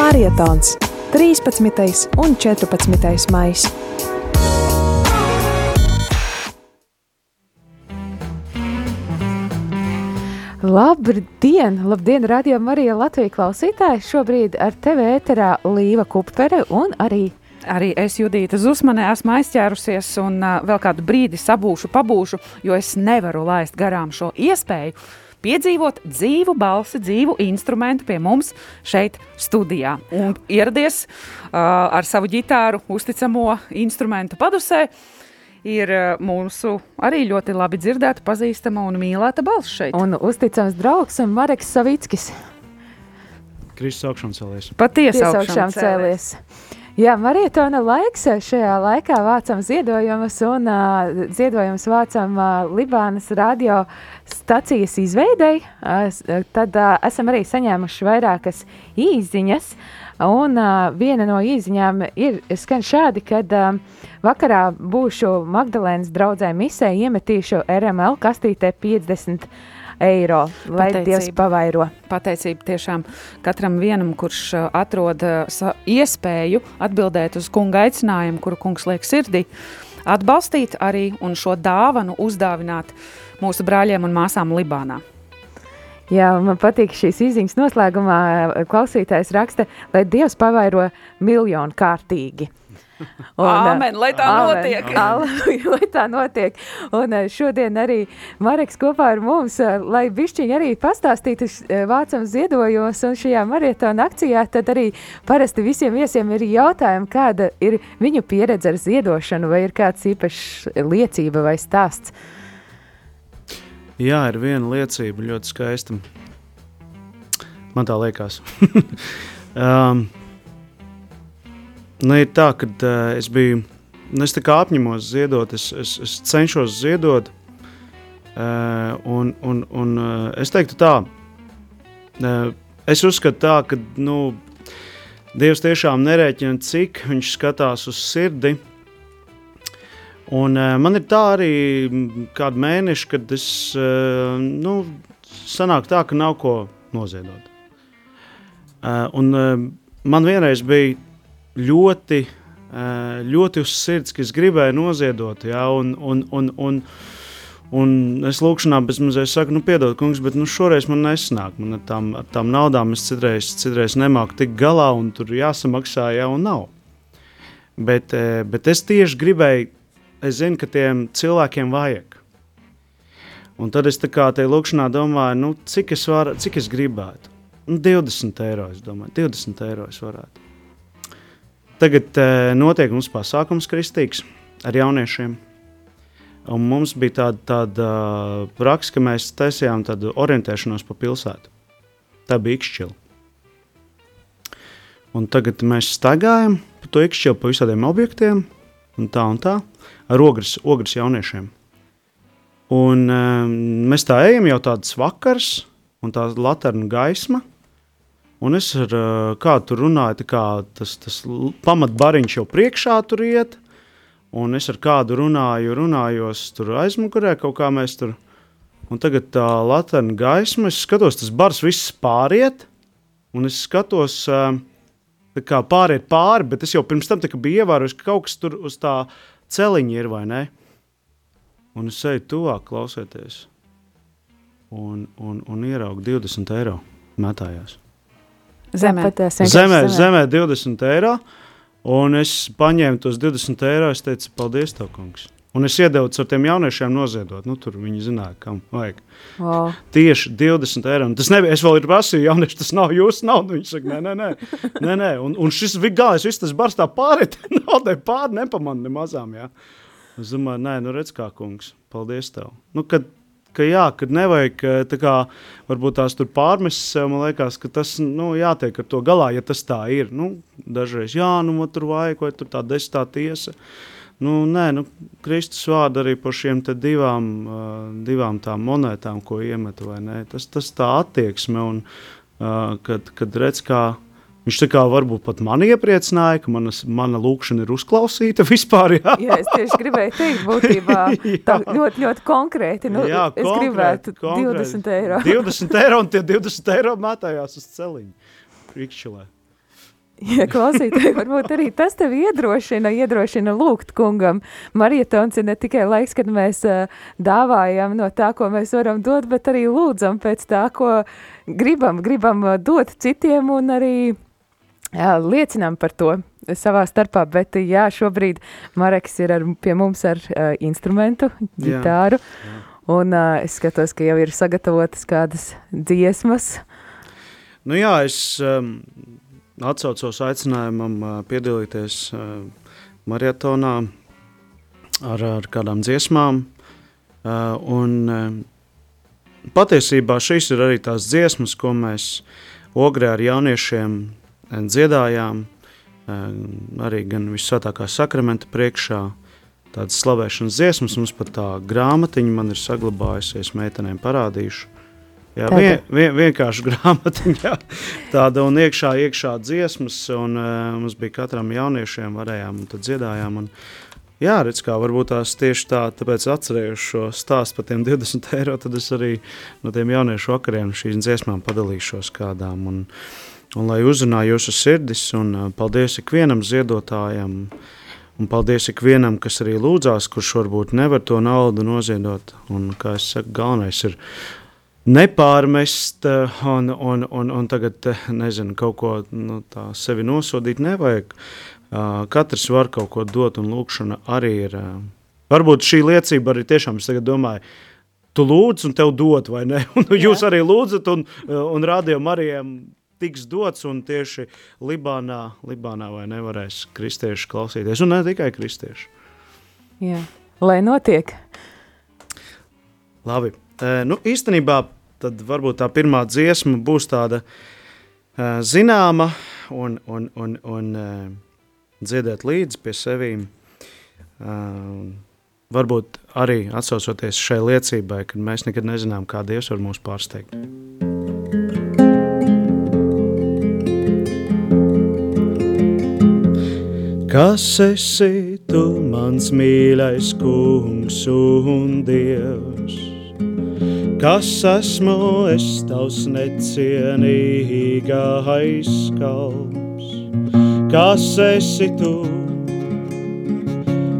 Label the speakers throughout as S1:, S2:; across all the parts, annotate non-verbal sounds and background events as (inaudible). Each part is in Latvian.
S1: Marietons 13. un 14. maijs. Labdien! Labdien, radio Marija Latvija klausītāji! Šobrīd ar tevi ēterā Līva Kupfere un arī
S2: Arī es, Judita Zusmane, esmu aizķērusies un uh, vēl kādu brīdi sabūšu, pabūšu, jo es nevaru laist garām šo iespēju piedzīvot dzīvu balsi, dzīvu instrumentu pie mums šeit studijā. Un ieradies uh, ar savu ģitāru, uzticamo instrumentu padusē. Ir mūsu arī ļoti labi dzirdēta, pazīstama un mīlēta balss šeit.
S1: Un uzticams draugs un Mareks Savickis.
S3: Kristus augšām cēlies.
S2: Patiesi
S1: augšām cēlies. Jā, marietona laiks šajā laikā vācam ziedojumus un uh, ziedojumus vācam uh, Libānas radio stacijas izveidei. Uh, tad uh, esam arī saņēmuši vairākas īziņas. Un uh, viena no īziņām ir skan šādi, kad uh, vakarā būšu Magdalēnas draudzē misē iemetīšu RML kastītē 50 eiro. Lai Pateicība. Dievs pavairo.
S2: Pateicība tiešām katram vienam, kurš uh, atrod uh, iespēju atbildēt uz kunga aicinājumu, kuru kungs liek sirdī, atbalstīt arī un šo dāvanu uzdāvināt mūsu brāļiem un māsām Libānā.
S1: Jā, man patīk šīs izziņas noslēgumā. Uh, klausītājs raksta, lai Dievs pavairo miljonu kārtīgi.
S2: Un, Āmen, lai tā āmen, notiek.
S1: Āmen, (laughs) lai tā notiek. Un šodien arī Mareks kopā ar mums, lai bišķiņi arī pastāstītu vācam ziedojos un šajā marietona akcijā, tad arī parasti visiem viesiem ir jautājumi, kāda ir viņu pieredze ar ziedošanu, vai ir kāds īpašs liecība vai stāsts.
S3: Jā, ir viena liecība ļoti skaista. Man tā liekas. (laughs) um, Nu, ir tā, ka uh, es biju, nu, es tā kā apņemos ziedot, es, es, es cenšos ziedot, uh, un, un, un uh, es teiktu tā, uh, es uzskatu tā, ka, nu, Dievs tiešām nerēķina, cik viņš skatās uz sirdi, un uh, man ir tā arī kādu mēnešu, kad es, uh, nu, sanāk tā, ka nav ko noziedot. Uh, un uh, man vienreiz bija ļoti, eh, ļoti uz sirds, ka es gribēju noziedot. Ja, un, un, un, un, un es lūkšanā bezmazliet saku, nu, piedod, kungs, bet nu, šoreiz man nesnāk. Man ar tām, ar tām naudām es citreiz, citreiz nemāku tikt galā, un tur jāsamaksā jau nav. Bet, eh, bet es tieši gribēju, es zinu, ka tiem cilvēkiem vajag. Un tad es tā kā tajā lūkšanā domāju, nu, cik, es var, cik es gribētu. Nu, 20 eiro, es domāju, 20 eiro es varētu. Tagad uh, notiek mums pasākums kristīgs ar jauniešiem. Un mums bija tāda, tāda praksa, ka mēs taisījām tādu orientēšanos pa pilsētu. Tā bija ikšķila. Un tagad mēs staigājam pa to ikšķilu, pa visādiem objektiem, un tā un tā, ar ogres, ogres jauniešiem. Un um, mēs tā ejam jau tāds vakars, un tā laterna gaisma – Un es ar kādu tur runāju, kā tas, tas pamatbariņš jau priekšā tur iet, un es ar kādu runāju, runājos tur aizmugurē, kaut kā mēs tur. Un tagad tā latviešu gaisma, es skatos, tas bars viss pāriet, un es skatos, kā pāriet pāri, bet es jau pirms tam biju ievērojis, ka kaut kas tur uz tā celiņa ir vai ne. Un es eju tuvāk, klausieties, un, un, un ieraugu 20 eiro metājās.
S2: Zemē.
S3: Zemē, zemē 20 eiro. Un es paņēmu tos 20 eiro. Es teicu, paldies, tev, kungs. Un es iedevu ar tiem jauniešiem noziedot. Nu, tur viņi zināja, kam vajag.
S1: Wow.
S3: Tieši 20 eiro. Un tas nebija. Es vēl ir prasīju, jaunieši, tas nav jūsu nauda. Viņi saka, nē, nē, nē. nē, nē. Un, un šis galvenais, viss tas bars tā pārēt, (laughs) naudai pār nepamanā nemazām. Jā. Es domāju, nē, nu redz kā kungs. Paldies tev. Nu, kad ka jā, ka nevajag kā, varbūt tās tur pārmest sev. Man liekas, ka tas nu, jātiek ar to galā, ja tas tā ir. Nu, dažreiz, jā, nu, tur vajag, vai tur tā desmitā tiesa. Nu, nē, nu, Kristus vārdu arī par šiem divām, uh, divām tām monētām, ko iemet, vai ne? Tas, tas tā attieksme, un uh, kad, kad redz, kā Viņš tā kā varbūt pat mani iepriecināja, ka manas, mana lūkšana ir uzklausīta (laughs) vispār.
S1: Jā, jā es tieši gribēju teikt, būtībā (laughs) tā ļoti, ļoti konkrēti. Nu, jā, es konkrēti, gribētu konkrēti. 20 eiro. (laughs)
S3: 20 eiro un tie 20 eiro mētājās uz celiņu. Rikšķilē.
S1: Ja klausītāji, varbūt arī tas tevi iedrošina, iedrošina lūgt kungam. Marietons ir ne tikai laiks, kad mēs uh, dāvājam no tā, ko mēs varam dot, bet arī lūdzam pēc tā, ko gribam, gribam dot citiem un arī liecinām par to savā starpā, bet jā, šobrīd Mareks ir ar, pie mums ar uh, instrumentu, ģitāru, jā, jā. un uh, es skatos, ka jau ir sagatavotas kādas dziesmas.
S3: Nu jā, es um, atsaucos aicinājumam uh, piedalīties uh, maratonā ar, ar kādām dziesmām, uh, un uh, patiesībā šīs ir arī tās dziesmas, ko mēs Ogrē ar jauniešiem dziedājām, arī gan visvētākā sakramenta priekšā, tādas slavēšanas dziesmas, mums pat tā grāmatiņa man ir saglabājusies, meitenēm parādīšu. Jā, vien, vien, vienkārši (laughs) grāmatiņā tāda un iekšā, iekšā dziesmas, un uh, mums bija katram jauniešiem varējām un tad dziedājām, un jā, redz kā, varbūt tās tieši tā, tāpēc atcerējuši šo stāstu par tiem 20 eiro, tad es arī no tiem jauniešu vakariem šīs dziesmām padalīšos kādām, un uh, un lai uzrunā jūsu sirdis, un paldies ikvienam ziedotājam, un paldies ikvienam, kas arī lūdzās, kurš varbūt nevar to naudu noziedot, un, kā es saku, galvenais ir nepārmest, un, un, un, un tagad, nezinu, kaut ko nu, tā sevi nosodīt nevajag, katrs var kaut ko dot, un lūkšana arī ir, varbūt šī liecība arī tiešām, es tagad domāju, tu lūdz un tev dot, vai ne? (laughs) Un jūs Jā. arī lūdzat un, un rādījām Marijam tiks dots, un tieši Libānā, Libānā vai nevarēs kristieši klausīties, un ne tikai kristieši.
S1: Jā, lai notiek.
S3: Labi, e, nu īstenībā tad varbūt tā pirmā dziesma būs tāda e, zināma un, un, un, un e, dziedēt līdzi pie sevīm. E, varbūt arī atsaucoties šai liecībai, kad mēs nekad nezinām, kā Dievs var mūs pārsteigt. Kas esi tu, mans mīļais kungs un dievs? Kas esmu es tavs necienīgais kalps? Kas esi tu?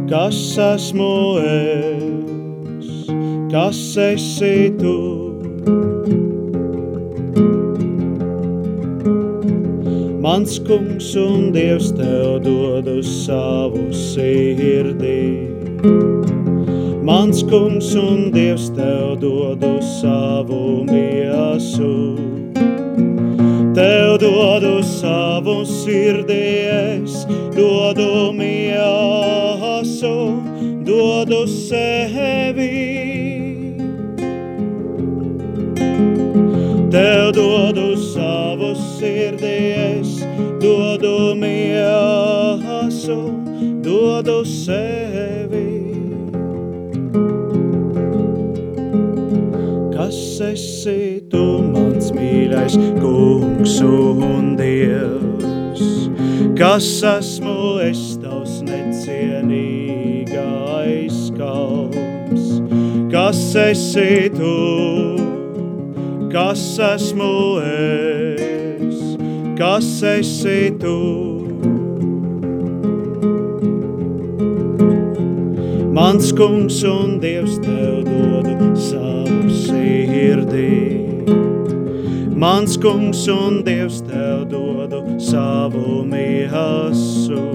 S3: Kas esmu es? Kas esi tu? Mans kungs un dievs tev dod uz savu sirdī. Mans kungs un dievs tev dod uz savu miesu. Tev dodu savu sirdī, es dodu miesu, dodu sevi. Tev sevi. Kas esi tu, mans mīļais kungs un dievs? Kas esmu es tavs necienīgais kalps? Kas esi tu? kas esmu es, kas esi tu. Mans kungs un dievs tev dodu savu sirdī. Mans kungs un dievs tev dodu savu miesu.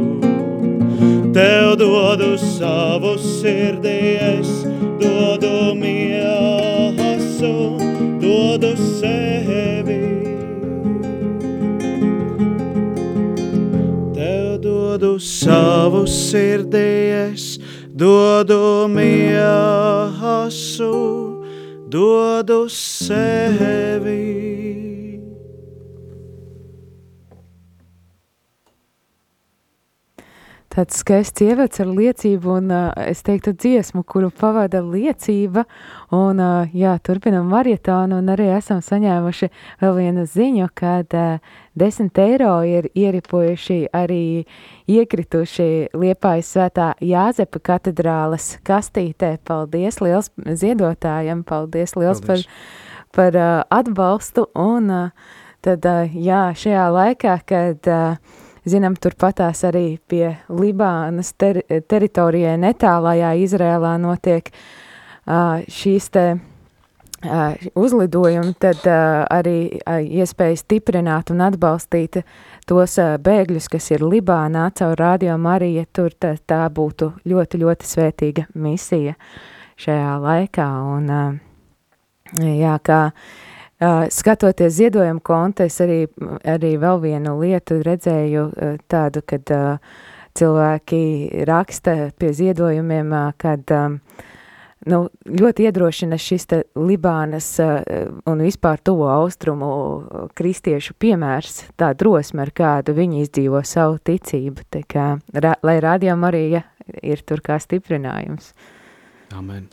S3: Tev dodu savu sirdī, es dodu miesu dodu sevi. Tev dodu savu sirdī, es dodu miesu, dodu sevi.
S1: Tāds skaists ievads ar liecību un, uh, es teiktu, dziesmu, kuru pavada liecība. Un, uh, jā, turpinam marietonu un arī esam saņēmuši vēl vienu ziņu, kad uh, 10 eiro ir ieripojuši arī iekrituši Liepājas svētā Jāzepa katedrāles kastītē. Paldies liels ziedotājiem, paldies liels paldies. par, par uh, atbalstu un uh, tad, uh, jā, šajā laikā, kad uh, zinām, turpatās arī pie Libānas ter teritorijai netālajā Izrēlā notiek uh, šīs te uh, uzlidojumi, tad uh, arī uh, iespēja stiprināt un atbalstīt tos uh, bēgļus, kas ir Libānā caur Radio Mariju, tur tā, tā būtu ļoti, ļoti svētīga misija šajā laikā. Un, uh, jā, kā Uh, skatoties ziedojumu kontu, es arī, arī vēl vienu lietu redzēju uh, tādu, kad uh, cilvēki raksta pie ziedojumiem, uh, kad um, nu, ļoti iedrošina šis te Libānas uh, un vispār tuvo austrumu kristiešu piemērs, tā drosme, ar kādu viņi izdzīvo savu ticību, tā kā, ra, lai rādījām arī ja, ir tur kā stiprinājums.
S3: Amen.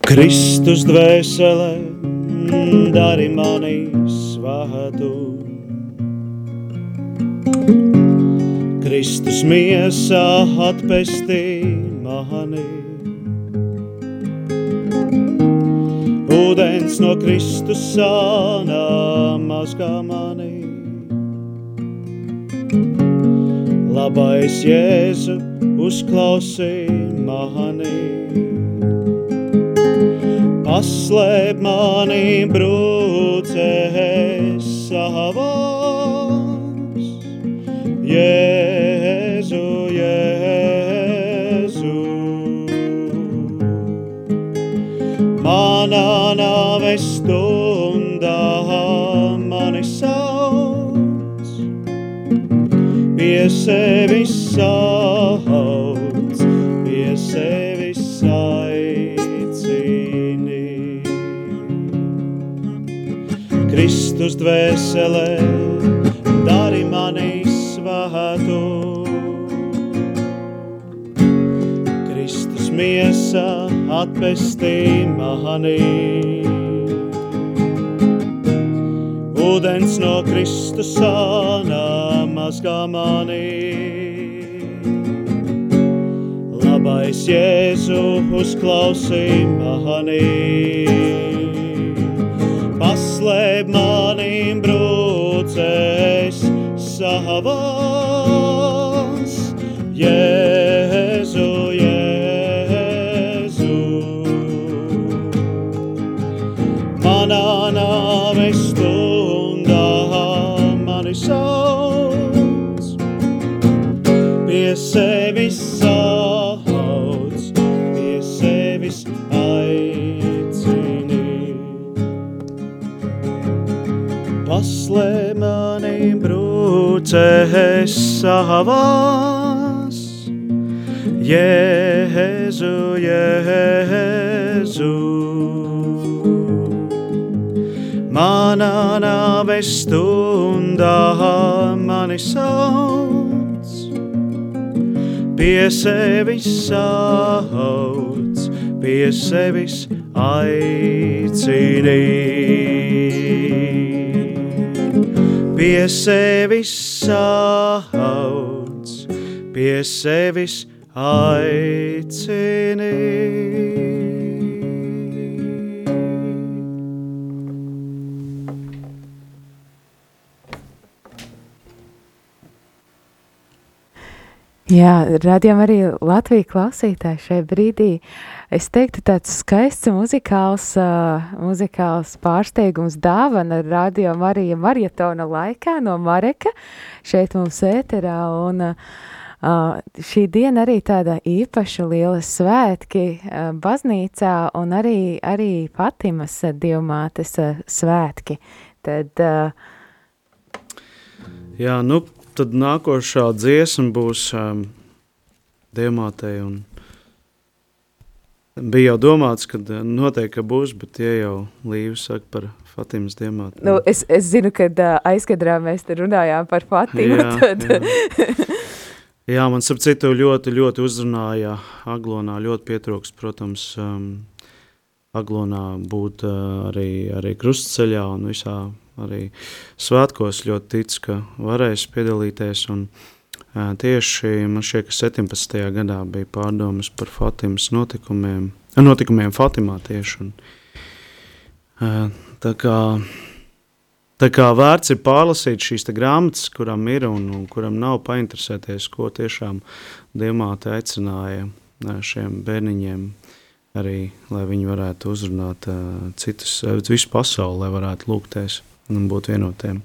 S3: Kristus dvēselē, dari mani svātu. Kristus miesā atpestī mani. Ūdens no Kristus sānā mazgā mani. Labais Jēzu uzklausī mani paslēp mani brūcēs savās. Jēzu, Jēzu, manā nāves stundā mani sauc, pie sevis sauc, Kristus dvēselē, dari mani svātu. Kristus miesa atpestī mani. Ūdens no Kristus sānā mazgā mani. Labais Jēzu uzklausī mani paslēp mani brūcēs savās. Jēzu, Jēzu, manā nāves stundā mani sauc, pie brūcēs savās. Jēzu, Jēzu, manā nāves stundā mani sauc, pie sevis sauc, pie sevis aicini pie sevis sauc, pie sevis aicini.
S1: Jā, radījām arī Latviju klausītāji šai brīdī. Es teiktu, tāds skaists muzikāls, uh, muzikāls pārsteigums dāvana radio Marija marietona laikā no Mareka šeit mums ēterā. Un, uh, šī diena arī tāda īpaša liela svētki uh, baznīcā un arī, arī Fatimas dievmātes uh, svētki. Tad, uh,
S3: Jā, nu, tad nākošā dziesma būs um, Dievmātei. Un bija jau domāts, ka noteikti ka būs, bet tie jau līvi saka par Fatimas Dievmāti.
S1: nu, es, es zinu, ka uh, aizkadrā mēs te runājām par Fatimu.
S3: Jā, (laughs)
S1: tad,
S3: jā. Jā, man ap citu ļoti, ļoti uzrunāja Aglonā, ļoti pietrūkst, protams, um, Aglonā būt uh, arī, arī krustceļā un visā arī svētkos ļoti tic, ka varēs piedalīties un uh, tieši man šķiet, ka 17. gadā bija pārdomas par Fatimas notikumiem, notikumiem Fatimā tieši un Tā kā, tā kā vērts ir pārlasīt šīs grāmatas, kuram ir un, un kuram nav painteresēties, ko tiešām Dievmāte aicināja šiem bērniņiem, arī lai viņi varētu uzrunāt citus, visu pasauli, lai varētu lūgties un būt vienotiem.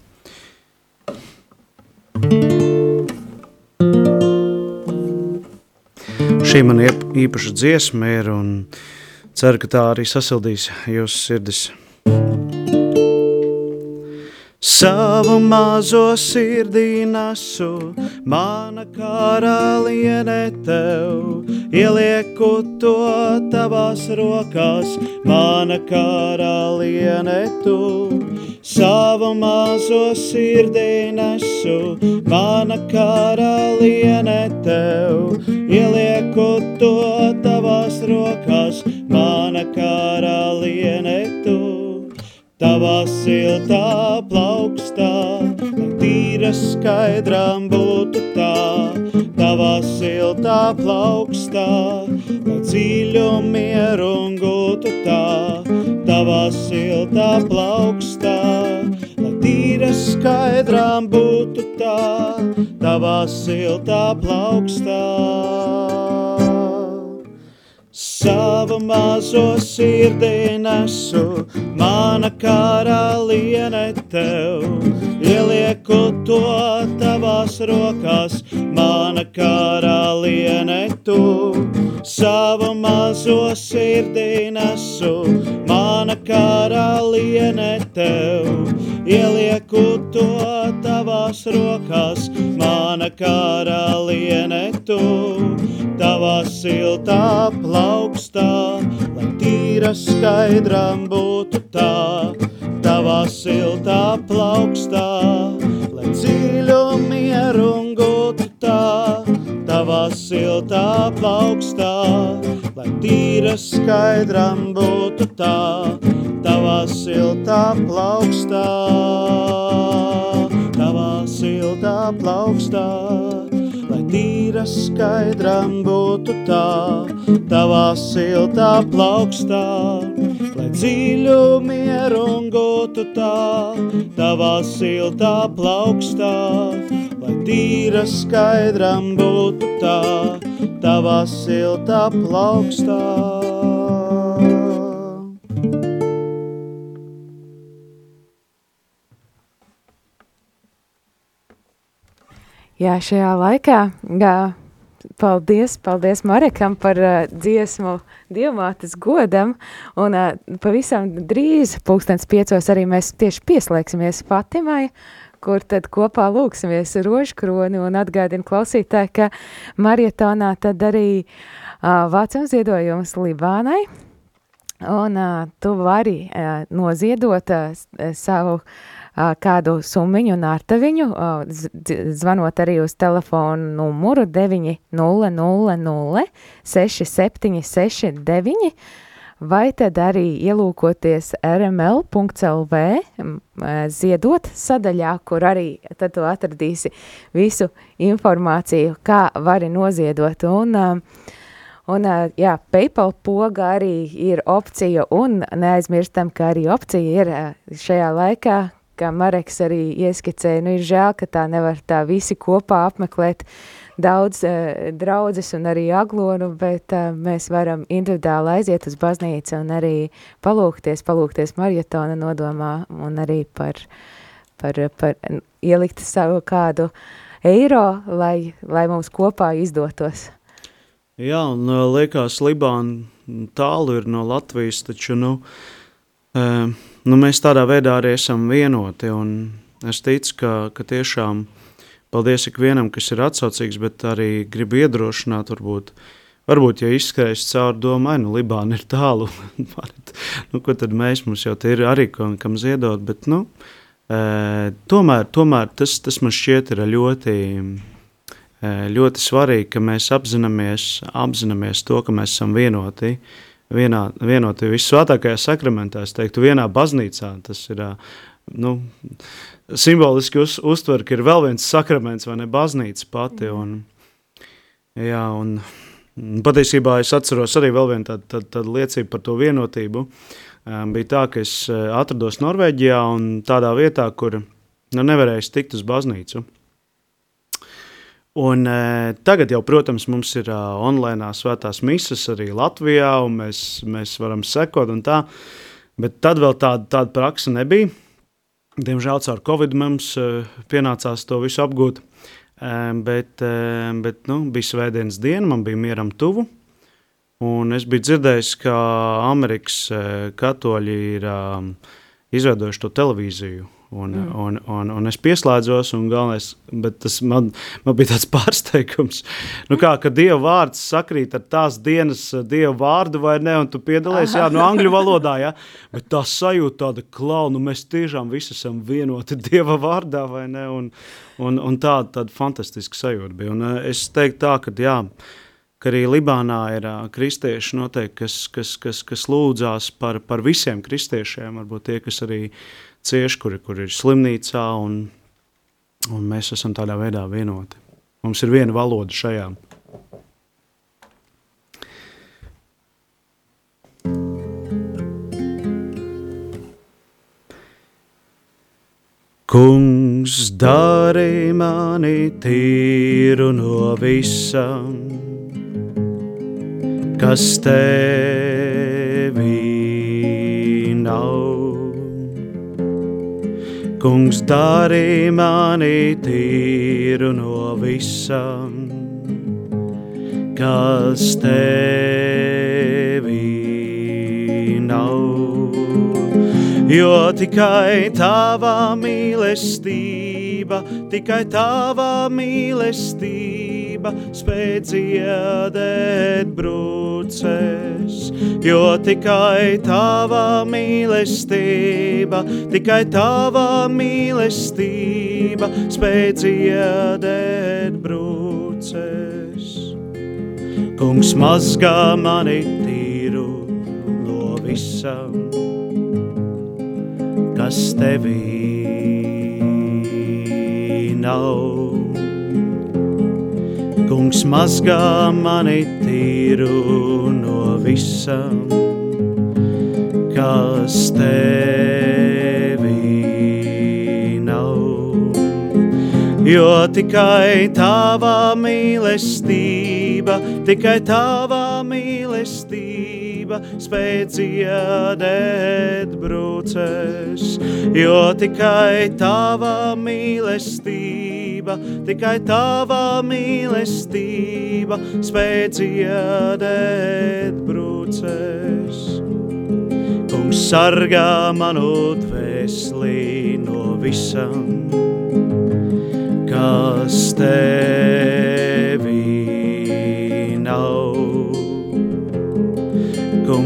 S3: Šī man īpaša dziesma ir un ceru, ka tā arī sasildīs jūsu sirdis. Savu mazo sirdī nesu, mana karaliene tev, ielieku to tavās rokās, mana karaliene tu. Savu mazo sirdī nesu, mana karaliene tev, ielieku to tavās rokās, mana karaliene tu. Tavā siltā plaukstā, lai tīra skaidrām būtu tā. Tavā siltā plaukstā, lai dziļu mieru un gūtu tā. Tavā siltā plaukstā, lai tīra skaidrām būtu tā. Tavā siltā plaukstā. Savu mazo sirdī nesu, mana karaliene tev, ielieku to tavās rokās, mana karaliene tu. Savu mazo sirdī nesu, mana karaliene tev, ielieku to tavās rokās, mana karaliene tu. Tavā siltā plaukstā, lai tīra skaidrām būtu tā, tavā siltā plaukstā, lai dziļu mieru gūtu tā, tavā siltā plaukstā, lai tīra skaidrām būtu tā, tavā siltā plaukstā, tavā siltā plaukstā tīra skaidram būtu tā, tavā siltā plaukstā, lai dziļu mieru un gūtu tā, tavā siltā plaukstā, lai tīra skaidram būtu tā, tavā siltā plaukstā.
S1: Jā, šajā laikā, jā, paldies, paldies Marekam par uh, dziesmu Dievmātes godam, un uh, pavisam drīz, pulkstens piecos, arī mēs tieši pieslēgsimies Fatimai, kur tad kopā lūksimies rožkroni un atgādina klausītāji, ka marietonā tad arī uh, vācam ziedojums Libānai, un uh, tu vari uh, noziedot uh, savu uh, kādu summiņu un ārtaviņu, zvanot arī uz telefonu numuru 900 6769, vai tad arī ielūkoties rml.lv ziedot sadaļā, kur arī tad tu atradīsi visu informāciju, kā vari noziedot. Un Un, jā, PayPal poga arī ir opcija, un neaizmirstam, ka arī opcija ir šajā laikā, kā Mareks arī ieskicēja, nu ir žēl, ka tā nevar tā visi kopā apmeklēt daudz uh, draudzes un arī aglonu, bet uh, mēs varam individuāli aiziet uz baznīcu un arī palūkties, palūkties marietona nodomā un arī par, par, par ielikt savu kādu eiro, lai, lai mums kopā izdotos.
S3: Jā, un liekas, Libāna tālu ir no Latvijas, taču, nu, uh, nu, mēs tādā veidā arī esam vienoti. Es ticu, ka, ka tiešām paldies ikvienam, kas ir atsaucīgs, bet arī gribu iedrošināt, varbūt, varbūt ja izskrējas cauri domai, nu, Libāna ir tālu, (laughs) nu, ko tad mēs, mums jau ir arī, kam, kam ziedot, bet, nu, e, tomēr, tomēr tas, tas man šķiet ir ļoti, ļoti svarīgi, ka mēs apzināmies, apzināmies to, ka mēs esam vienoti, vienā, vienoti visvētākajā sakramentā, es teiktu, vienā baznīcā. Tas ir nu, simboliski uz, uztver, ka ir vēl viens sakraments vai ne baznīca pati. Un, jā, un patiesībā es atceros arī vēl vienu tādu, tādu, tādu liecību par to vienotību. Bija tā, ka es atrados Norvēģijā un tādā vietā, kur nu, nevarēju tikt uz baznīcu. Un, uh, tagad jau, protams, mums ir uh, online svētās misijas arī Latvijā, un mēs, mēs varam sekot un tā. Bet tad vēl tāda, tāda praksa nebija. Diemžēl caur Covid mums uh, pienācās to visu apgūt. Um, bet uh, bet nu, bija svētdienas diena, man bija mieram tuvu. Un es biju dzirdējis, ka Amerikas eh, katoļi ir um, izveidojuši to televīziju. Un, mm. un, un, un es pieslēdzos, un galvenais, tas man, man bija tāds (laughs) pārsteigums, nu kā, ka Dieva vārds sakrīt ar tās dienas eh, Dieva vārdu vai ne, un tu piedalies, jā, no angļu valodā, jā, (laughs) bet tā sajūta tāda klauna, nu mēs tiešām visi esam vienoti (laughs) Dieva vārdā, vai ne, un, un, un tāda, tāda fantastiska sajūta bija, un eh, es teiktu tā, ka jā, ka arī Libānā ir uh, kristieši, noteikti, kas, kas, kas, kas lūdzās par, par visiem kristiešiem, varbūt tie, kas arī cieši, kuri, kuri ir slimnīcā, un, un mēs esam tādā veidā vienoti. Mums ir viena valoda šajā. Kungs dari mani tīru no visam kas tevī nav. Kungs darī mani tīru no visam, kas tevī nav. Jo tikai tava mīlestība, tikai tava mīlestība spēj dziedēt brūces, jo tikai tava mīlestība, tikai tava mīlestība spēj dziedēt brūces. Kungs mazgā mani tīru no visam, kas tevī nav. Kungs mazgā mani tīru no visam, kas tevī nav. Jo tikai tava mīlestība, tikai tava mīlestība spēj dziedēt brūces, jo tikai tava mīlestība tikai tava mīlestība spēj dziedēt brūces. Kungs sargā manu dvēseli no visam, kas tevī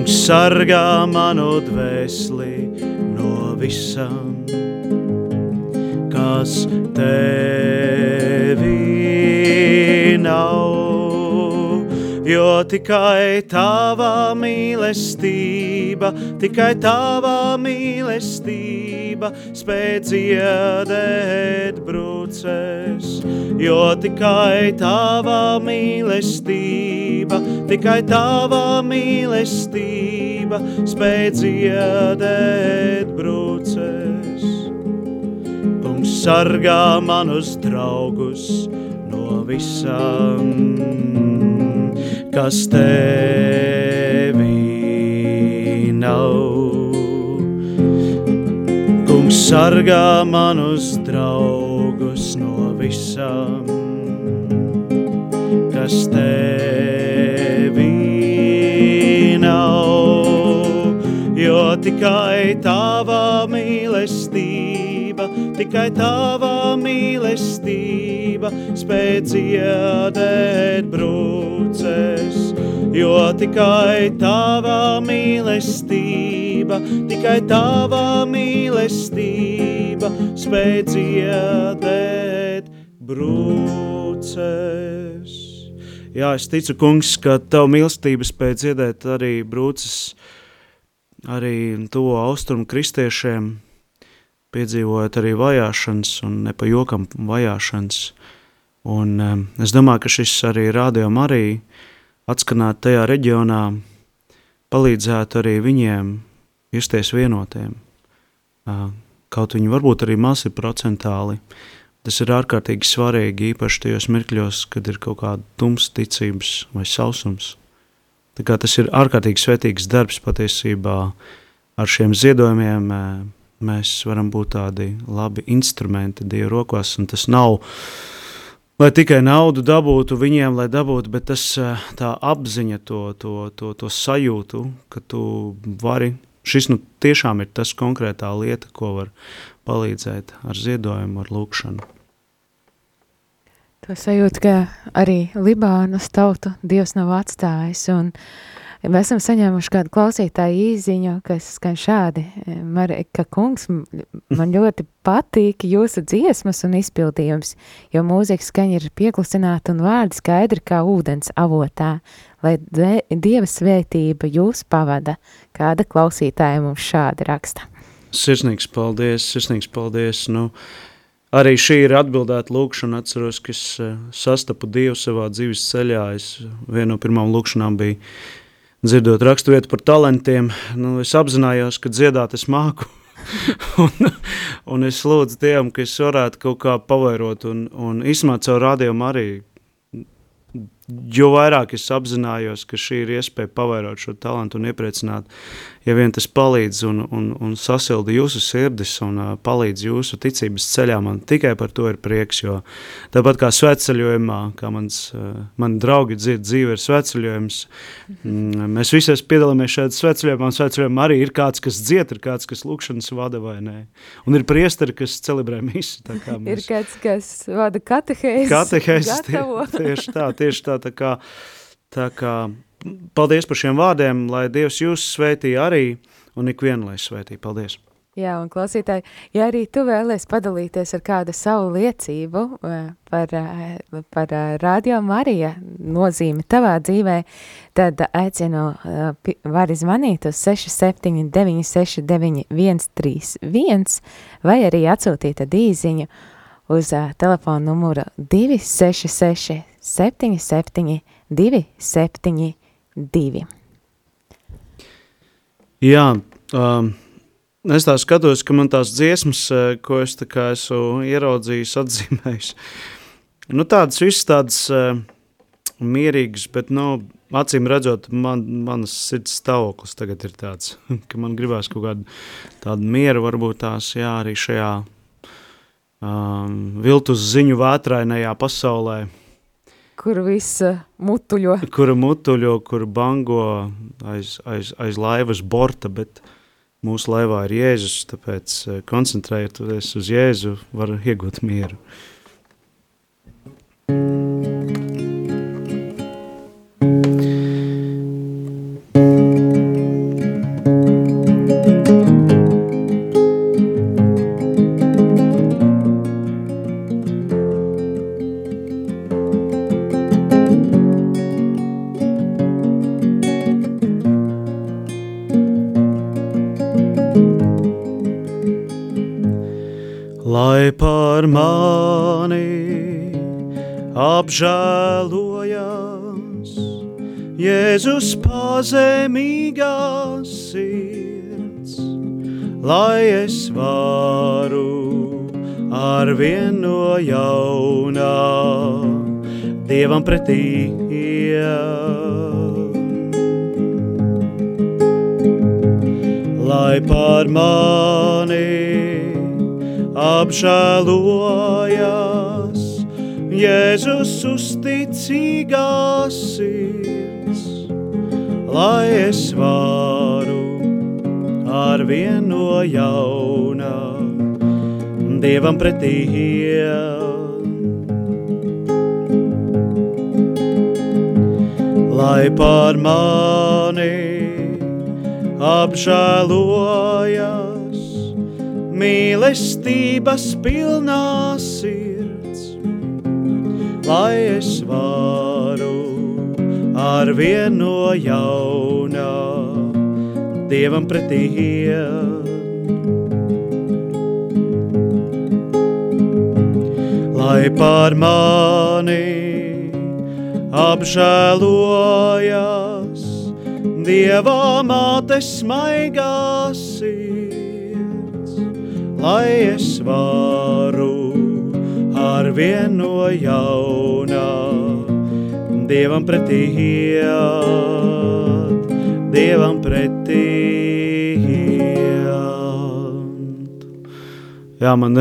S3: Kungs sargā manu dvēseli no visam, kas tevī nav. Jo tikai tava mīlestība, tikai tava mīlestība spēj dziedēt brūces. Jo tikai tava mīlestība, tikai tava mīlestība spēj dziedēt brūces sargā manus draugus no visam, kas tevī nav. Kungs sargā manus draugus no visam, kas tevī nav, jo tikai tava mīlestība tikai tava mīlestība spēj dziedēt brūces. Jo tikai tava mīlestība, tikai tava mīlestība spēj dziedēt brūces. Jā, es ticu, kungs, ka tavu mīlestību spēj dziedēt arī brūces, arī to austrumu kristiešiem, piedzīvojot arī vajāšanas un ne pa jokam vajāšanas. Un um, es domāju, ka šis arī rādījuma arī atskanāt tajā reģionā palīdzētu arī viņiem justies vienotiem. Kaut viņi varbūt arī maz ir procentāli. Tas ir ārkārtīgi svarīgi, īpaši tajos mirkļos, kad ir kaut kāda tumsa ticības vai sausums. Tā kā tas ir ārkārtīgi svētīgs darbs patiesībā ar šiem ziedojumiem. Mēs varam būt tādi labi instrumenti Dieva rokās, un tas nav lai tikai naudu dabūtu viņiem, lai dabūtu, bet tas eh, tā apziņa, to, to, to, to sajūtu, ka tu vari, šis nu tiešām ir tas konkrētā lieta, ko var palīdzēt ar ziedojumu, ar lūkšanu.
S1: To sajūtu, ka arī Libānas tautu Dievs nav atstājis, un uh, Mēs esam saņēmuši kādu klausītāju īziņu, kas skan šādi. Marika kungs, man ļoti patīk jūsu dziesmas un izpildījums, jo mūzika skaņa ir pieklusināta un vārdi skaidri kā ūdens avotā, lai Dieva svētība jūs pavada. Kāda klausītāja mums šādi raksta?
S3: Sirsnīgs paldies, sirsnīgs paldies. Nu, arī šī ir atbildēta lūkšana. Atceros, ka es eh, sastapu Dievu savā dzīves ceļā. Es vienu no pirmām lūkšanām bija dzirdot raksturvietu par talantiem, nu, es apzinājos, ka dziedāt es māku. (laughs) un, un es lūdzu Dievam, ka es varētu kaut kā pavairot un, un izmāt savu rādījumu arī jo vairāk es apzinājos, ka šī ir iespēja pavairot šo talantu un iepriecināt, ja vien tas palīdz un, un, un sasilda jūsu sirdis un uh, palīdz jūsu ticības ceļā, man tikai par to ir prieks, jo tāpat kā svētceļojumā, kā mans, uh, mani draugi dzird dzīve ir svētceļojums, mm, mēs visi piedalāmies šeit svētceļojumā, un svētceļojumā arī ir kāds, kas dziet, ir kāds, kas lūkšanas vada vai nē, un ir priesteri, kas celebrē misi, tā kā (laughs)
S1: mēs... Ir kāds, kas vada katehēzes,
S3: katehēzes tie, tieši tā, tieši tā, Tā kā, tā kā paldies par šiem vārdiem, lai Dievs jūs svētī arī un ikvienu lai svētī. Paldies!
S1: Jā, un klausītāji, ja arī tu vēlies padalīties ar kādu savu liecību eh, par, eh, par eh, Radio Marija nozīmi tavā dzīvē, tad aicinu, vari zvanīt uz 679 691 131 vai arī atsūtīt dīziņu uz telefonu numuru 266 77, 272.
S3: Jā, um, es tā skatos, ka man tās dziesmas, ko es tā kā esmu ieraudzījis, atzīmējis, nu tādas visas tādas uh, mierīgas, bet, nu, acīm redzot, man, manas sirds stāvoklis tagad ir tāds, (laughs) ka man gribās kaut kādu tādu mieru, varbūt tās, jā, arī šajā um, viltus ziņu vētrainajā pasaulē,
S1: kur viss mutuļo.
S3: Kura mutuļo, kur bango aiz, aiz, aiz laivas borta, bet mūsu laivā ir Jēzus, tāpēc uh, koncentrējoties uz Jēzu var iegūt mieru. par apžēlojas Jēzus pazemīgās sirds, lai es varu ar vienu no jaunā. Dievam pretī lai par mani apžēlojas Jēzus uzticīgās sirds, lai es varu ar vienu no jaunā Dievam pretī lai par mani apžēlojas mīlestības pilnā sirds, lai es varu ar vienu no jaunā Dievam pretī Lai par mani apžēlojas Dieva mātes maigās sirds, lai es varu ar vienu no jaunā Dievam pretī iet, Dievam pretī iet. Jā, man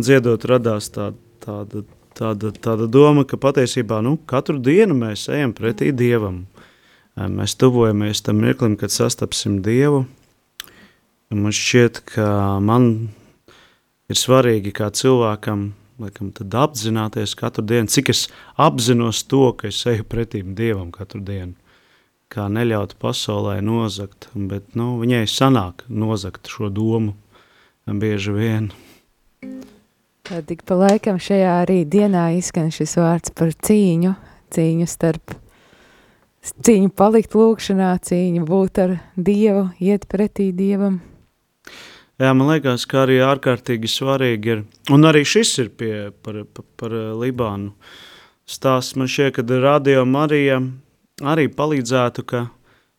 S3: dziedot radās tāda, tāda, tāda, tāda doma, ka patiesībā nu, katru dienu mēs ejam pretī Dievam. Mēs tuvojamies tam mirklim, kad sastapsim Dievu. Man šķiet, ka man ir svarīgi kā cilvēkam laikam, apzināties katru dienu, cik es apzinos to, ka es eju pretīm Dievam katru dienu. Kā neļaut pasaulē nozagt, bet nu, viņai sanāk nozagt šo domu bieži vien.
S1: Tad tik pa laikam šajā arī dienā izskan šis vārds par cīņu, cīņu starp, cīņu palikt lūkšanā, cīņu būt ar Dievu, iet pretī Dievam.
S3: Jā, man liekas, ka arī ārkārtīgi svarīgi ir, un arī šis ir pie, par, par, par Libānu stāsts. Man šķiet, ka Radio Marija arī palīdzētu, ka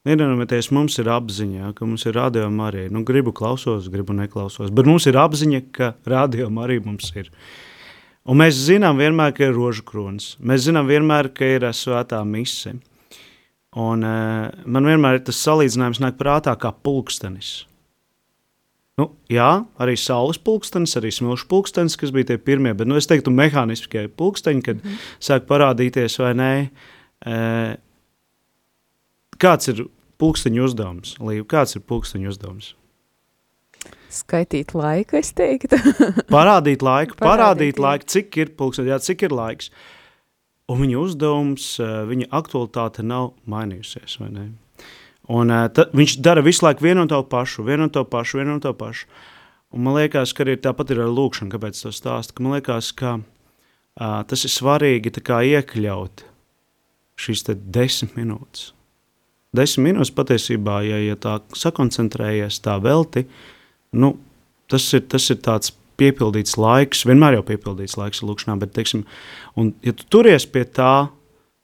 S3: Neiedomājieties, mums ir apziņa, ka mums ir rādījuma arī. Nu, gribu klausos, gribu neklausos, bet mums ir apziņa, ka rādījuma arī mums ir. Un mēs zinām vienmēr, ka ir rožu kronis. Mēs zinām vienmēr, ka ir svētā mise. Un uh, man vienmēr ir tas salīdzinājums nāk prātā kā pulkstenis. Nu, jā, arī saules pulkstenis, arī smilšu pulkstenis, kas bija tie pirmie, bet nu, es teiktu, mehāniskie pulksteņi, kad mm. sāk parādīties vai nē. Uh, kāds ir pulksteņu uzdevums? Līva, kāds ir pulksteņu uzdevums?
S1: Skaitīt laiku, es teiktu. (laughs)
S3: parādīt laiku, parādīt, parādīt laiku, cik ir pulksteņi, jā, cik ir laiks. Un viņa uzdevums, eh, viņa aktualitāte nav mainījusies, vai ne? Un ta, viņš dara visu laiku vienu un to pašu, vienu un to pašu, vienu un to pašu. Un man liekas, ka arī tāpat ir ar lūkšanu, kāpēc tas stāsta, ka man liekas, ka uh, tas ir svarīgi iekļaut šīs desmit minūtes desmit minūtes patiesībā, ja, ja tā sakoncentrējies tā velti, nu, tas, ir, tas ir tāds piepildīts laiks, vienmēr jau piepildīts laiks lūkšanā, bet, teiksim, un, ja tu turies pie tā,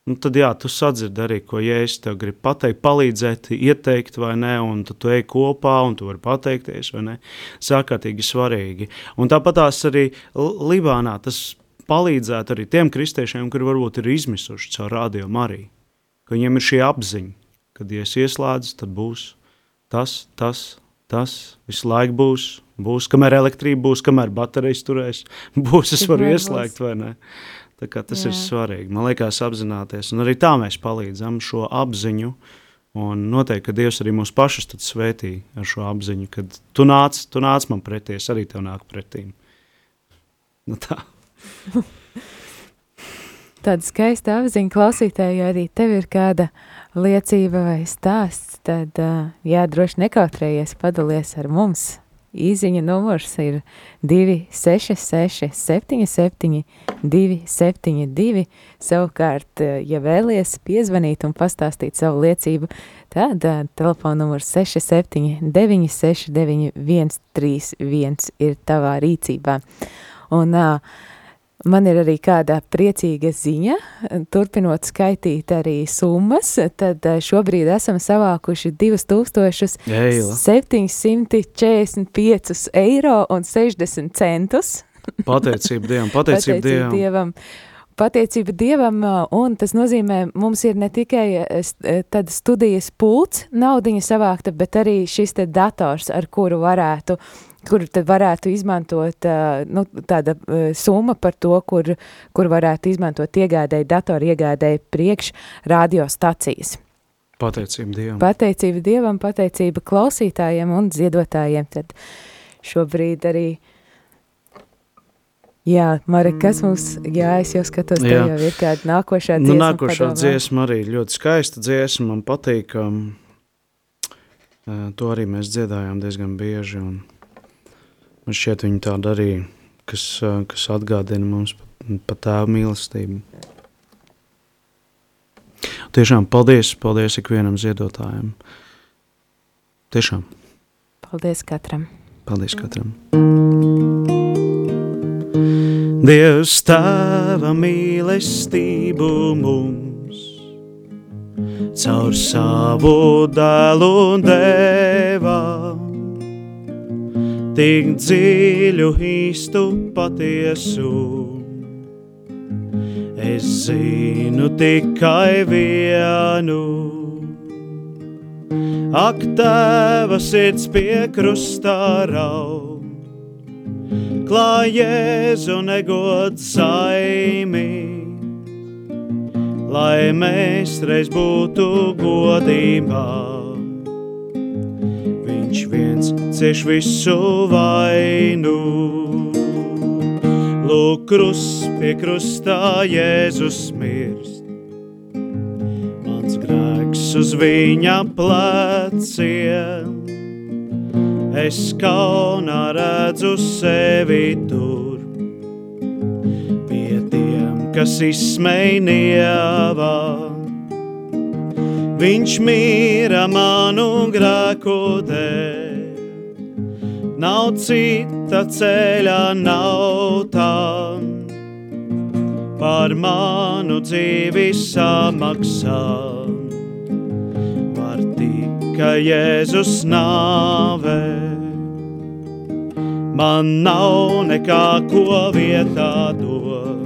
S3: nu, tad jā, tu sadzirdi arī, ko Jēzus tev grib pateikt, palīdzēt, ieteikt vai ne, un tad tu ej kopā un tu vari pateikties vai ne, sākārtīgi svarīgi. Un tāpat tās arī Libānā tas palīdzētu arī tiem kristiešiem, kuri varbūt ir izmisuši caur radio Mariju, ka viņiem ir šī apziņa, kad ja es ieslēdzu, tad būs tas, tas, tas, visu laiku būs, būs, kamēr elektrība būs, kamēr baterijas turēs, (laughs) būs, es varu ieslēgt vai ne. Tas Jā. ir svarīgi, man liekas apzināties, un arī tā mēs palīdzam šo apziņu, un noteikti, ka Dievs arī mūs pašus svētī ar šo apziņu, kad tu nāc, tu nāc man pretī, es arī tev nāku pretīm. Nu tā. (laughs)
S1: Tāda skaista apziņa klausītāji, arī tev ir kāda liecība vai stāsts, tad jā, droši nekautrējies padalies ar mums. Īziņa numurs ir 266 77 272. Savukārt, ja vēlies piezvanīt un pastāstīt savu liecību, tad telefona numurs 67 969 131 ir tavā rīcībā. Un uh, Man ir arī kāda priecīga ziņa, turpinot skaitīt arī summas, tad eh, šobrīd esam savākuši 2745 eiro un 60 centus.
S3: Pateicība Dievam, pateicība, pateicība Dievam. Dievam.
S1: Pateicība Dievam, un tas nozīmē, mums ir ne tikai eh, eh, tad studijas pults, naudiņa savākta, bet arī šis te dators, ar kuru varētu uh, kur tad varētu izmantot nu, tāda summa par to, kur, kur varētu izmantot iegādēji, datoru iegādēji priekš radiostacijas.
S3: Pateicība Dievam.
S1: Pateicība Dievam, pateicība klausītājiem un ziedotājiem. Tad šobrīd arī Jā, Marika, kas mums, jā, es jau skatos, jā. jau ir kāda nākošā
S3: dziesma. Nu, nākošā padomā. dziesma arī ļoti skaista dziesma, man patīk, um, to arī mēs dziedājām diezgan bieži, un Man šķiet, viņi tāda arī, kas, kas atgādina mums par pa tēvu mīlestību. Tiešām paldies, paldies ikvienam ziedotājam. Tiešām.
S1: Paldies katram.
S3: Paldies katram. Dievs tēva mīlestību mums caur savu dēlu deva. Tik dziļu, īstu, patiesu. Es zinu tikai vienu. Ak, tēva sirds pie krustā raud klāj Jēzu negod saimi, lai mēs reiz būtu godībā. Viens cieš visu vainu. Lūk, krus pie krustā Jēzus mirst. Mans grēks uz viņa pleciem es kaunā redzu sevi tur. Pie tiem, kas izsmēja, viņš mīra manu grēku dēļ. Nav cita ceļa, nav tā, par manu dzīvi samaksāt ka Jēzus nāvē. Man nav nekā ko vietā dot,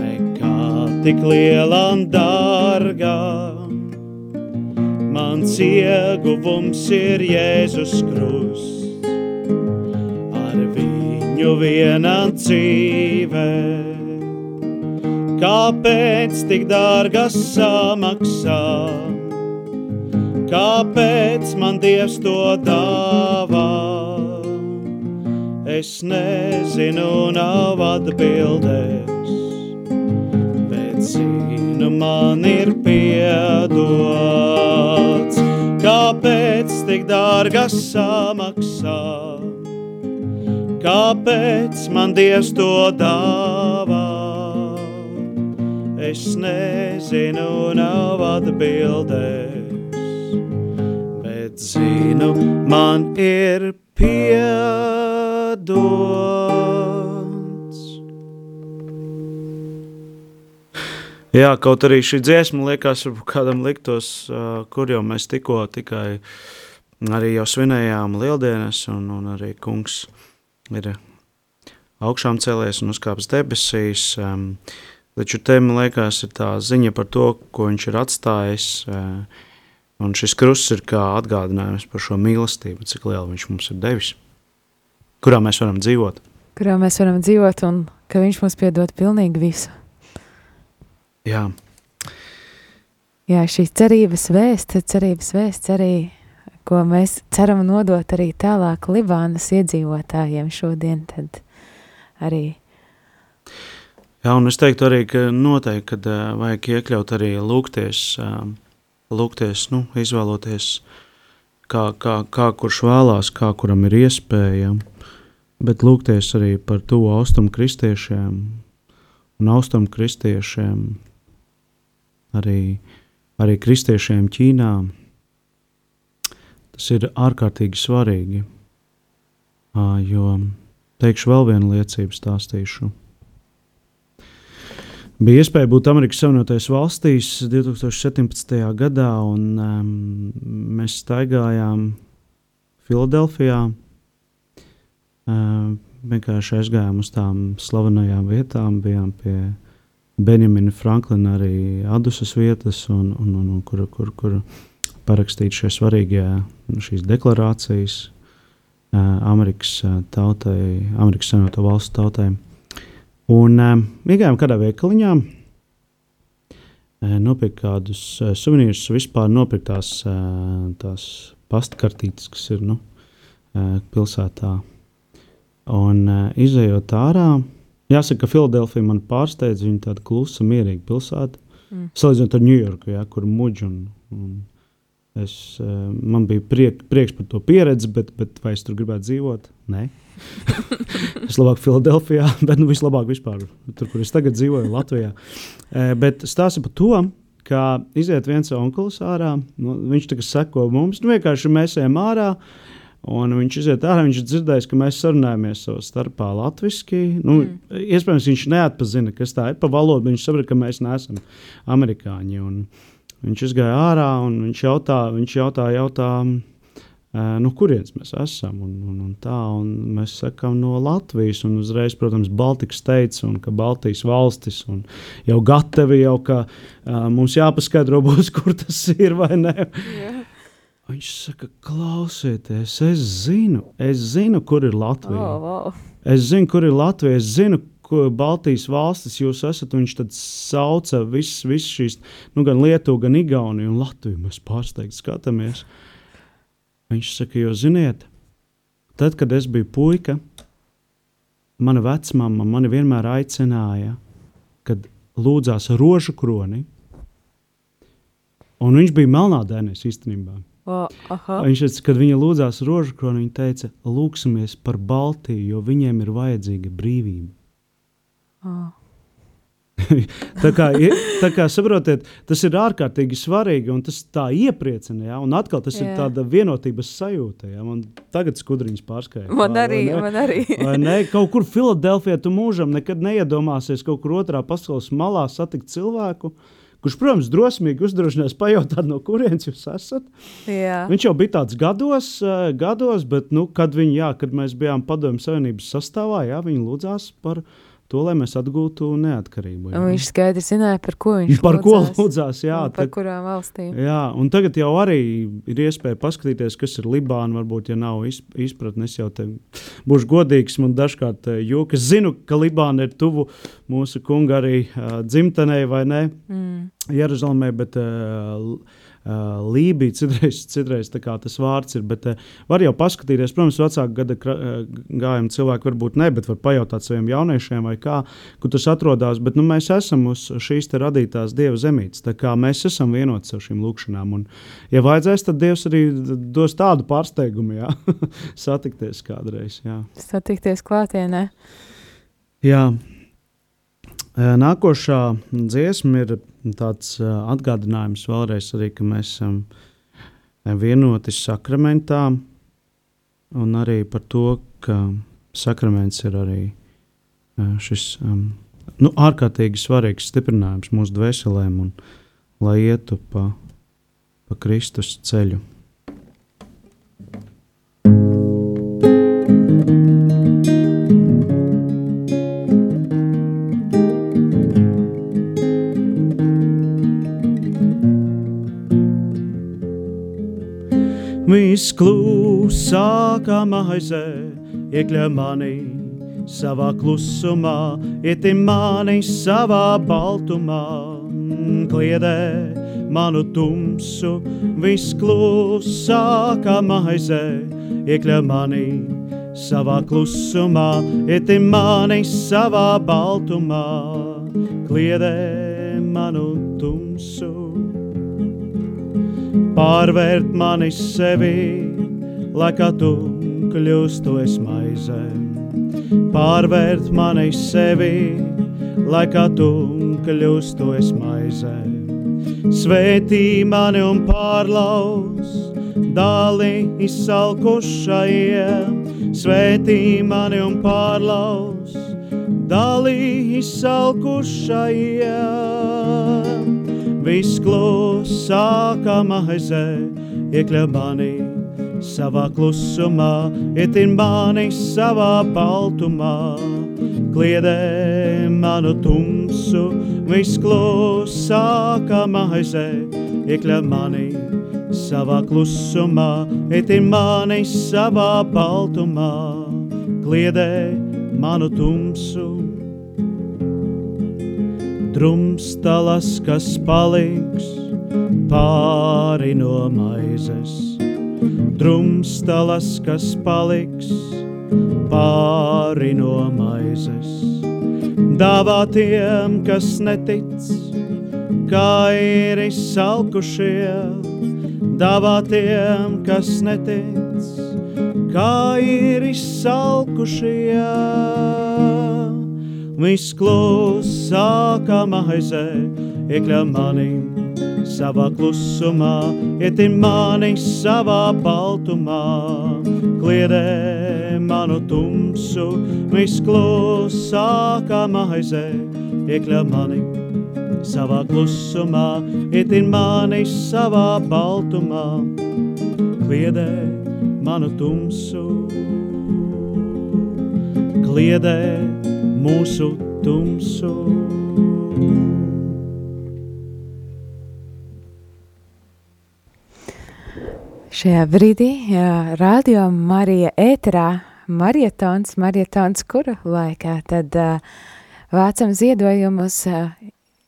S3: nekā tik liela un dārga. Mans ieguvums ir Jēzus krusts, ar viņu viena dzīve. Kāpēc tik dārgas samaksāt? kāpēc man Dievs to dāvā? Es nezinu, nav atbildēs, bet zinu, man ir piedots. Kāpēc tik dārga samaksā? Kāpēc man Dievs to dāvā? Es nezinu, nav atbildēs bet zinu, man ir piedots. Jā, kaut arī šī dziesma liekas, varbūt kādam liktos, kur jau mēs tikko tikai arī jau svinējām lieldienas, un, un arī kungs ir augšām cēlies un uzkāpis debesīs. Taču te, man liekas, ir tā ziņa par to, ko viņš ir atstājis, uh, Un šis krusts ir kā atgādinājums par šo mīlestību, cik lielu viņš mums ir devis, kurā mēs varam dzīvot.
S1: Kurā mēs varam dzīvot, un ka viņš mums piedod pilnīgi visu.
S3: Jā.
S1: Jā, šī cerības vēsts, cerības vēsts arī, ko mēs ceram nodot arī tālāk Libānas iedzīvotājiem šodien, tad arī.
S3: Jā, un es teiktu arī, ka noteikti, kad uh, vajag iekļaut arī lūgties uh, lūgties, nu, izvēloties, kā, kā, kā kurš vēlās, kā kuram ir iespēja, bet lūgties arī par to austrumu kristiešiem un austrumu kristiešiem, arī, arī kristiešiem Ķīnā. Tas ir ārkārtīgi svarīgi, jo teikšu vēl vienu liecību stāstīšu. Bija iespēja būt Amerikas Savienotajās valstīs 2017. gadā, un um, mēs staigājām Filadelfijā. Uh, vienkārši aizgājām uz tām slavenajām vietām, bijām pie Benjamina Franklina arī adusas vietas, un, un, un, un kur, kur, kur parakstīt šie svarīgie šīs deklarācijas Amerikas tautai, Amerikas Savienoto valstu tautai. Un iegājām kādā veikaliņā, nopirkt kādus suvenīrus, vispār nopirkt tās, tās pastkartītes, kas ir nu, pilsētā. Un izējot ārā, jāsaka, ka Filadelfija man pārsteidz, viņa tāda klusa, mierīga pilsēta. Mm. Salīdzinot ar Ņujorku, ja, kur muģi un, un es, uh, man bija priek, prieks par to pieredzi, bet, bet vai es tur gribētu dzīvot? Nē. (laughs) es labāk Filadelfijā, (laughs) bet nu, vislabāk vispār tur, kur es tagad dzīvoju, Latvijā. E, bet stāsta par to, ka iziet viens onkls ārā, nu, viņš tagad seko mums, nu vienkārši mēs ejam ārā. Un viņš iziet ārā, viņš ir dzirdējis, ka mēs sarunājamies savā starpā latviešu. Nu, mm. Iespējams, viņš neatpazina, kas tā ir pa valodu. Viņš saprot, ka mēs neesam amerikāņi. Un, Viņš izgāja ārā un viņš jautā, viņš jautā, jautā no kurienes mēs esam. Un, un, un tā, un mēs sakām no Latvijas, un uzreiz, protams, Baltikas teica, un ka Baltijas valstis un jau gatavi, jau ka uh, mums jāpaskaidro, būs, (laughs) kur tas ir vai nē. Yeah. Viņš saka, klausieties, es zinu, es zinu, kur ir Latvija. Oh, wow. Es zinu, kur ir Latvija, es zinu, ko Baltijas valstis jūs esat. Viņš tad sauca visas vis šīs, nu, gan Lietuvu, gan Igauniju un Latviju. Mēs pārsteigti skatāmies. Viņš saka, jo ziniet, tad, kad es biju puika, mana vecmāma mani vienmēr aicināja, kad lūdzās rožu kroni. Un viņš bija melnādainis īstenībā.
S1: O,
S3: viņš teica, kad viņa lūdzās rožu kroni, viņa teica, lūksimies par Baltiju, jo viņiem ir vajadzīga brīvība. Oh. (laughs) tā, kā, tā kā saprotiet, tas ir ārkārtīgi svarīgi un tas tā iepriecina. Ja? Un atkal tas Jā. ir tāda vienotības sajūta. Ja? Man tagad skudriņas pārskaitīt.
S1: Man arī, man (laughs) arī.
S3: vai ne? Kaut kur Filadelfijā tu mūžam nekad neiedomāsies kaut kur otrā pasaules malā satikt cilvēku. Kurš, protams, drosmīgi uzdrošinās pajautāt, no kurienes jūs esat.
S1: Jā.
S3: Viņš jau bija tāds gados, gados bet, nu, kad, viņi, jā, kad mēs bijām Padomju Savienības sastāvā, jā, viņi lūdzās par viņu to, lai mēs atgūtu neatkarību.
S1: Jā. Un viņš skaidri zināja, par ko viņš
S3: par lūdzās. Ko lūdzās jā,
S1: par tad, kurām valstīm.
S3: Jā, un tagad jau arī ir iespēja paskatīties, kas ir Libāna. Varbūt, ja nav izpratnes, jau te būšu godīgs. Man dažkārt eh, jūka. Es zinu, ka Libāna ir tuvu mūsu kunga arī uh, dzimtenei vai ne? Mm. Jeruzalemē, bet uh, Lībija, citreiz, citreiz tas vārds ir. Bet, uh, var jau paskatīties, protams, vecāku gada uh, gājumu cilvēku varbūt ne, bet var pajautāt saviem jauniešiem, vai kā, kur tas atrodas. Bet nu, mēs esam uz šīs radītās dieva zemītes. Mēs esam vienoti ar šīm lūkšanām. Un, ja vajadzēs, tad Dievs arī dos tādu pārsteigumu, jā, (laughs) satikties kādreiz. Jā.
S1: Satikties klātienē.
S3: Jā. Nākošā dziesma ir tāds atgādinājums vēlreiz arī, ka mēs esam vienoti sakramentā, un arī par to, ka sakraments ir arī šis nu, ārkārtīgi svarīgs stiprinājums mūsu dvēselēm, un lai ietu pa, pa Kristus ceļu. Viss klusākā maizē iekļauj mani savā klusumā, ietim mani savā baltumā, kliedē manu tumsu. Viss klusākā maizē iekļauj mani savā klusumā, ietim mani savā baltumā, kliedē manu tumsu pārvērt mani sevi, lai kā tu kļūstu es maizē. Pārvērt mani sevi, lai kā tu kļūstu es maizē. Svētī mani un pārlauz, dāli izsalkušajiem. Svētī mani un pārlauz, dāli izsalkušajiem viss klusākā maizē, iekļauj mani savā klusumā, ietin mani savā baltumā, kliedē manu tumsu, viss klusākā maizē, iekļauj mani savā klusumā, ietin mani savā baltumā, kliedē manu tumsu drumstalas, kas paliks pāri no maizes. Drumstalas, kas paliks pāri no maizes. Dāvā tiem, kas netic, kā ir izsalkušie. Dāvā tiem, kas netic, kā ir izsalkušie viss klusākā maizē, iekļauj mani savā klusumā, ietin mani savā baltumā, kliedē manu tumsu, viss klusākā maizē, iekļauj mani savā klusumā, itin mani savā baltumā, kliedē manu tumsu, kliedē mūsu tumsu.
S1: Šajā brīdī radio Marija ēterā marietons, marietons kura laikā, tad uh, vācam ziedojumus uh,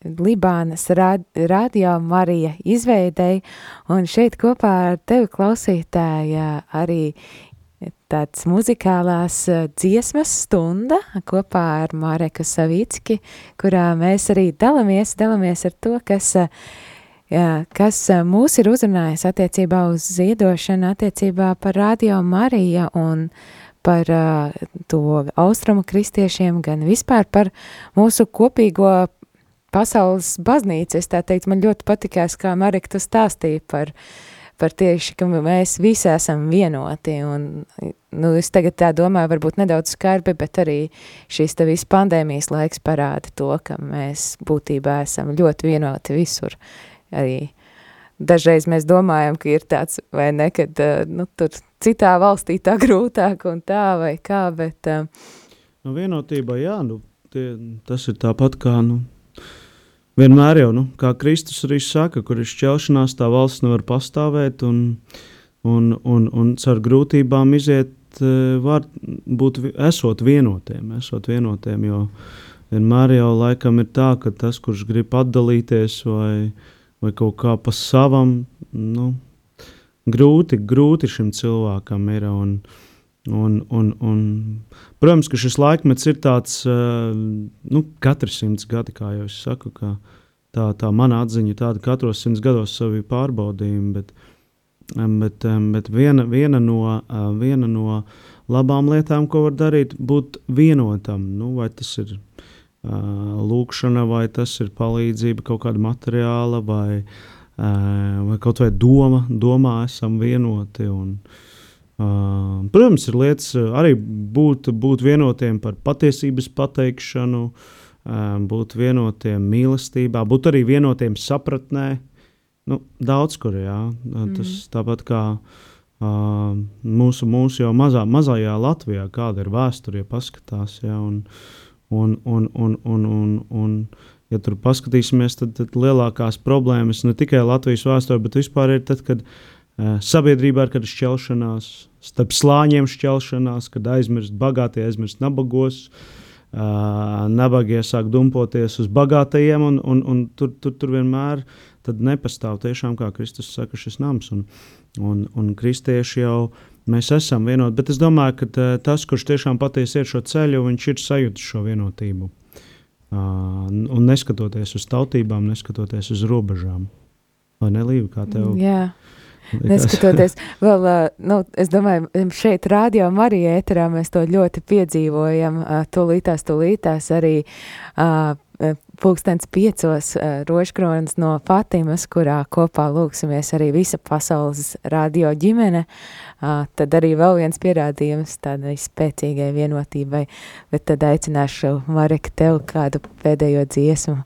S1: Libānas rad, radio Marija izveidēja, un šeit kopā ar tevi klausītāja arī tāds muzikālās dziesmas stunda kopā ar Māreku Savicki, kurā mēs arī dalamies, dalamies ar to, kas uh, Jā, kas mūs ir uzrunājis attiecībā uz ziedošanu, attiecībā par Radio Mariju un par uh, to austrumu kristiešiem, gan vispār par mūsu kopīgo pasaules baznīcu. Es tā teikt, man ļoti patikās, kā Marika tu stāstīja par, par tieši, ka mēs visi esam vienoti. Un, nu, es tagad tā domāju, varbūt nedaudz skarbi, bet arī šīs te viss pandēmijas laiks parāda to, ka mēs būtībā esam ļoti vienoti visur arī dažreiz mēs domājam, ka ir tāds, vai ne, kad nu, tur citā valstī tā grūtāk un tā vai kā, bet...
S3: Nu, vienotība, jā, nu, tie, tas ir tāpat kā, nu, vienmēr jau, nu, kā Kristus arī saka, kur ir šķelšanās, tā valsts nevar pastāvēt un, un, un, un caur grūtībām iziet var būt, esot vienotiem, esot vienotiem, jo vienmēr jau laikam ir tā, ka tas, kurš grib atdalīties vai, uh, vai kaut kā pa savam. Nu, grūti, grūti šim cilvēkam ir. Un, un, un, un, protams, ka šis laikmets ir tāds, nu, katrs simts gadi, kā jau es saku, ka tā, tā mana atziņa ir tāda, ka katros simts gados savi pārbaudījumi, bet, bet, bet viena, viena, no, viena no labām lietām, ko var darīt, būt vienotam. Nu, vai tas ir lūkšana, vai tas ir palīdzība kaut kāda materiāla, vai, vai kaut vai doma, domā esam vienoti. Un, Uh, protams, ir lietas arī būt, būt vienotiem par patiesības pateikšanu, uh, būt vienotiem mīlestībā, būt arī vienotiem sapratnē. Nu, daudz kur, jā. Mm. Tas tāpat kā uh, mūsu, mūsu jau mazā, mazajā Latvijā, kāda ir vēsture, ja paskatās. Jā, un, uh, Un, un, un, un, un, un, ja tur paskatīsimies, tad, tad lielākās problēmas ne tikai Latvijas vēsturē, bet vispār ir tad, kad uh, sabiedrībā ir kāda šķelšanās, starp slāņiem šķelšanās, kad aizmirst bagātie, aizmirst nabagos. Uh, nabagie sāk dumpoties uz bagātajiem, un, un, un tur, tur, tur vienmēr nepastāv tiešām, kā Kristus saka, šis nams. Un, un, un kristieši jau uh, mēs esam vienoti. Bet es domāju, ka tas, kurš tiešām patiesi ir šo ceļu, viņš ir sajūtis šo vienotību. Uh, un neskatoties uz tautībām, neskatoties uz robežām. Vai ne, Līva, kā tev?
S1: Jā. Neskatoties, vēl, nu, es domāju, šeit rādio Marija ēterā mēs to ļoti piedzīvojam, tūlītās, tūlītās arī pulkstens piecos rožkronas no Fatimas, kurā kopā lūksimies arī visa pasaules radio ģimene, tad arī vēl viens pierādījums tādai spēcīgai vienotībai, bet tad aicināšu Marek tev kādu pēdējo dziesmu.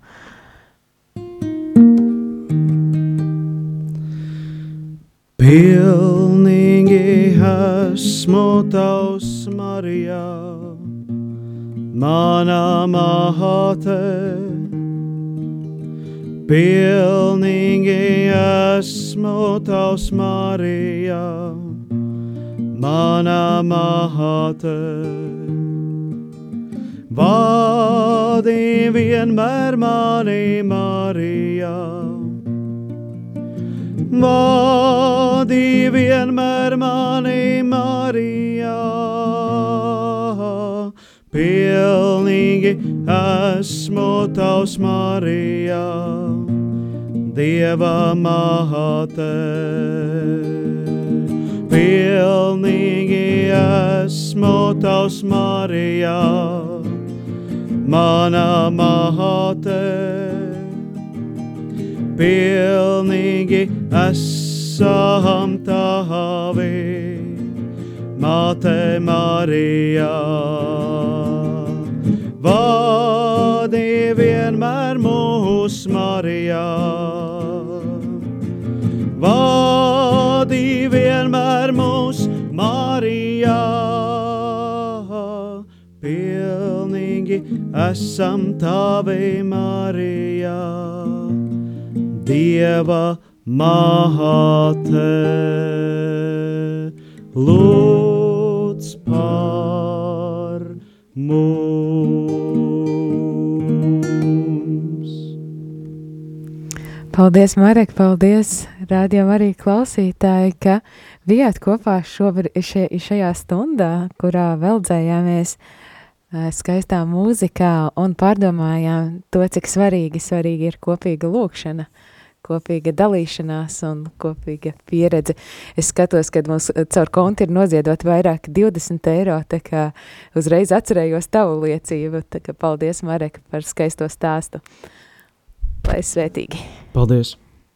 S3: Pilnīgi esmu tavs Marijā, mana māte. Pilnīgi esmu tavs Marija, mana māte. Vādi vienmēr mani Marija, vādi vienmēr mani Marija. Pilnīgi esmu tavs Marija, Dieva māte. Pilnīgi esmu tavs Marija, mana māte. Pilnīgi esam tavi, Māte Marija. Vai Vadi vienmēr mūs Marijā. Vadi vienmēr mūs Marijā. Pilnīgi esam tavi Marijā. Dieva māte. Lūdz par mums.
S1: Paldies, Marek, paldies, rādījām arī klausītāji, ka bijāt kopā šobrīd, še, šajā stundā, kurā veldzējāmies uh, skaistā mūzikā un pārdomājām to, cik svarīgi, svarīgi ir kopīga lūkšana, kopīga dalīšanās un kopīga pieredze. Es skatos, kad mums caur konti ir noziedot vairāk 20 eiro, tā kā uzreiz atcerējos tavu liecību, tā kā paldies, Marek, par skaisto stāstu. Lai svētīgi!
S3: Paldies!